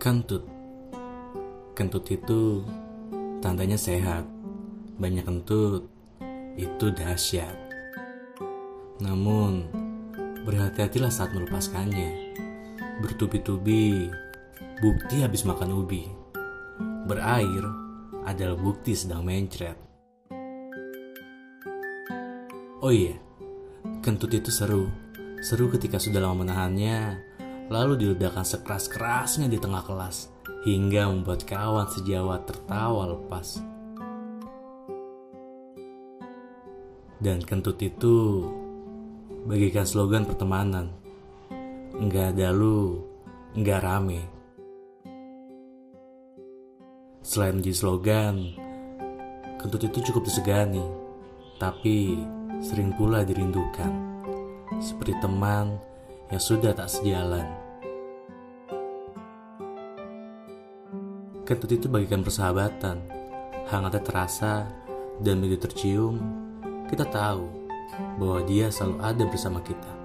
kentut. Kentut itu tandanya sehat. Banyak kentut itu dahsyat. Namun, berhati-hatilah saat melepaskannya. Bertubi-tubi, bukti habis makan ubi. Berair adalah bukti sedang mencret. Oh iya, kentut itu seru. Seru ketika sudah lama menahannya, lalu diledakkan sekeras-kerasnya di tengah kelas, hingga membuat kawan sejawat tertawa lepas. Dan kentut itu bagikan slogan pertemanan. Enggak ada lu, enggak rame. Selain menjadi slogan, kentut itu cukup disegani, tapi sering pula dirindukan. Seperti teman yang sudah tak sejalan. Kentut itu bagikan persahabatan, hangatnya terasa dan begitu tercium, kita tahu bahwa dia selalu ada bersama kita.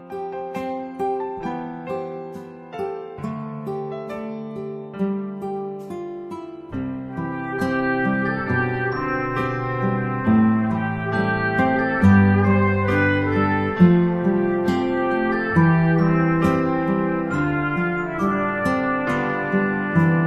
Bye.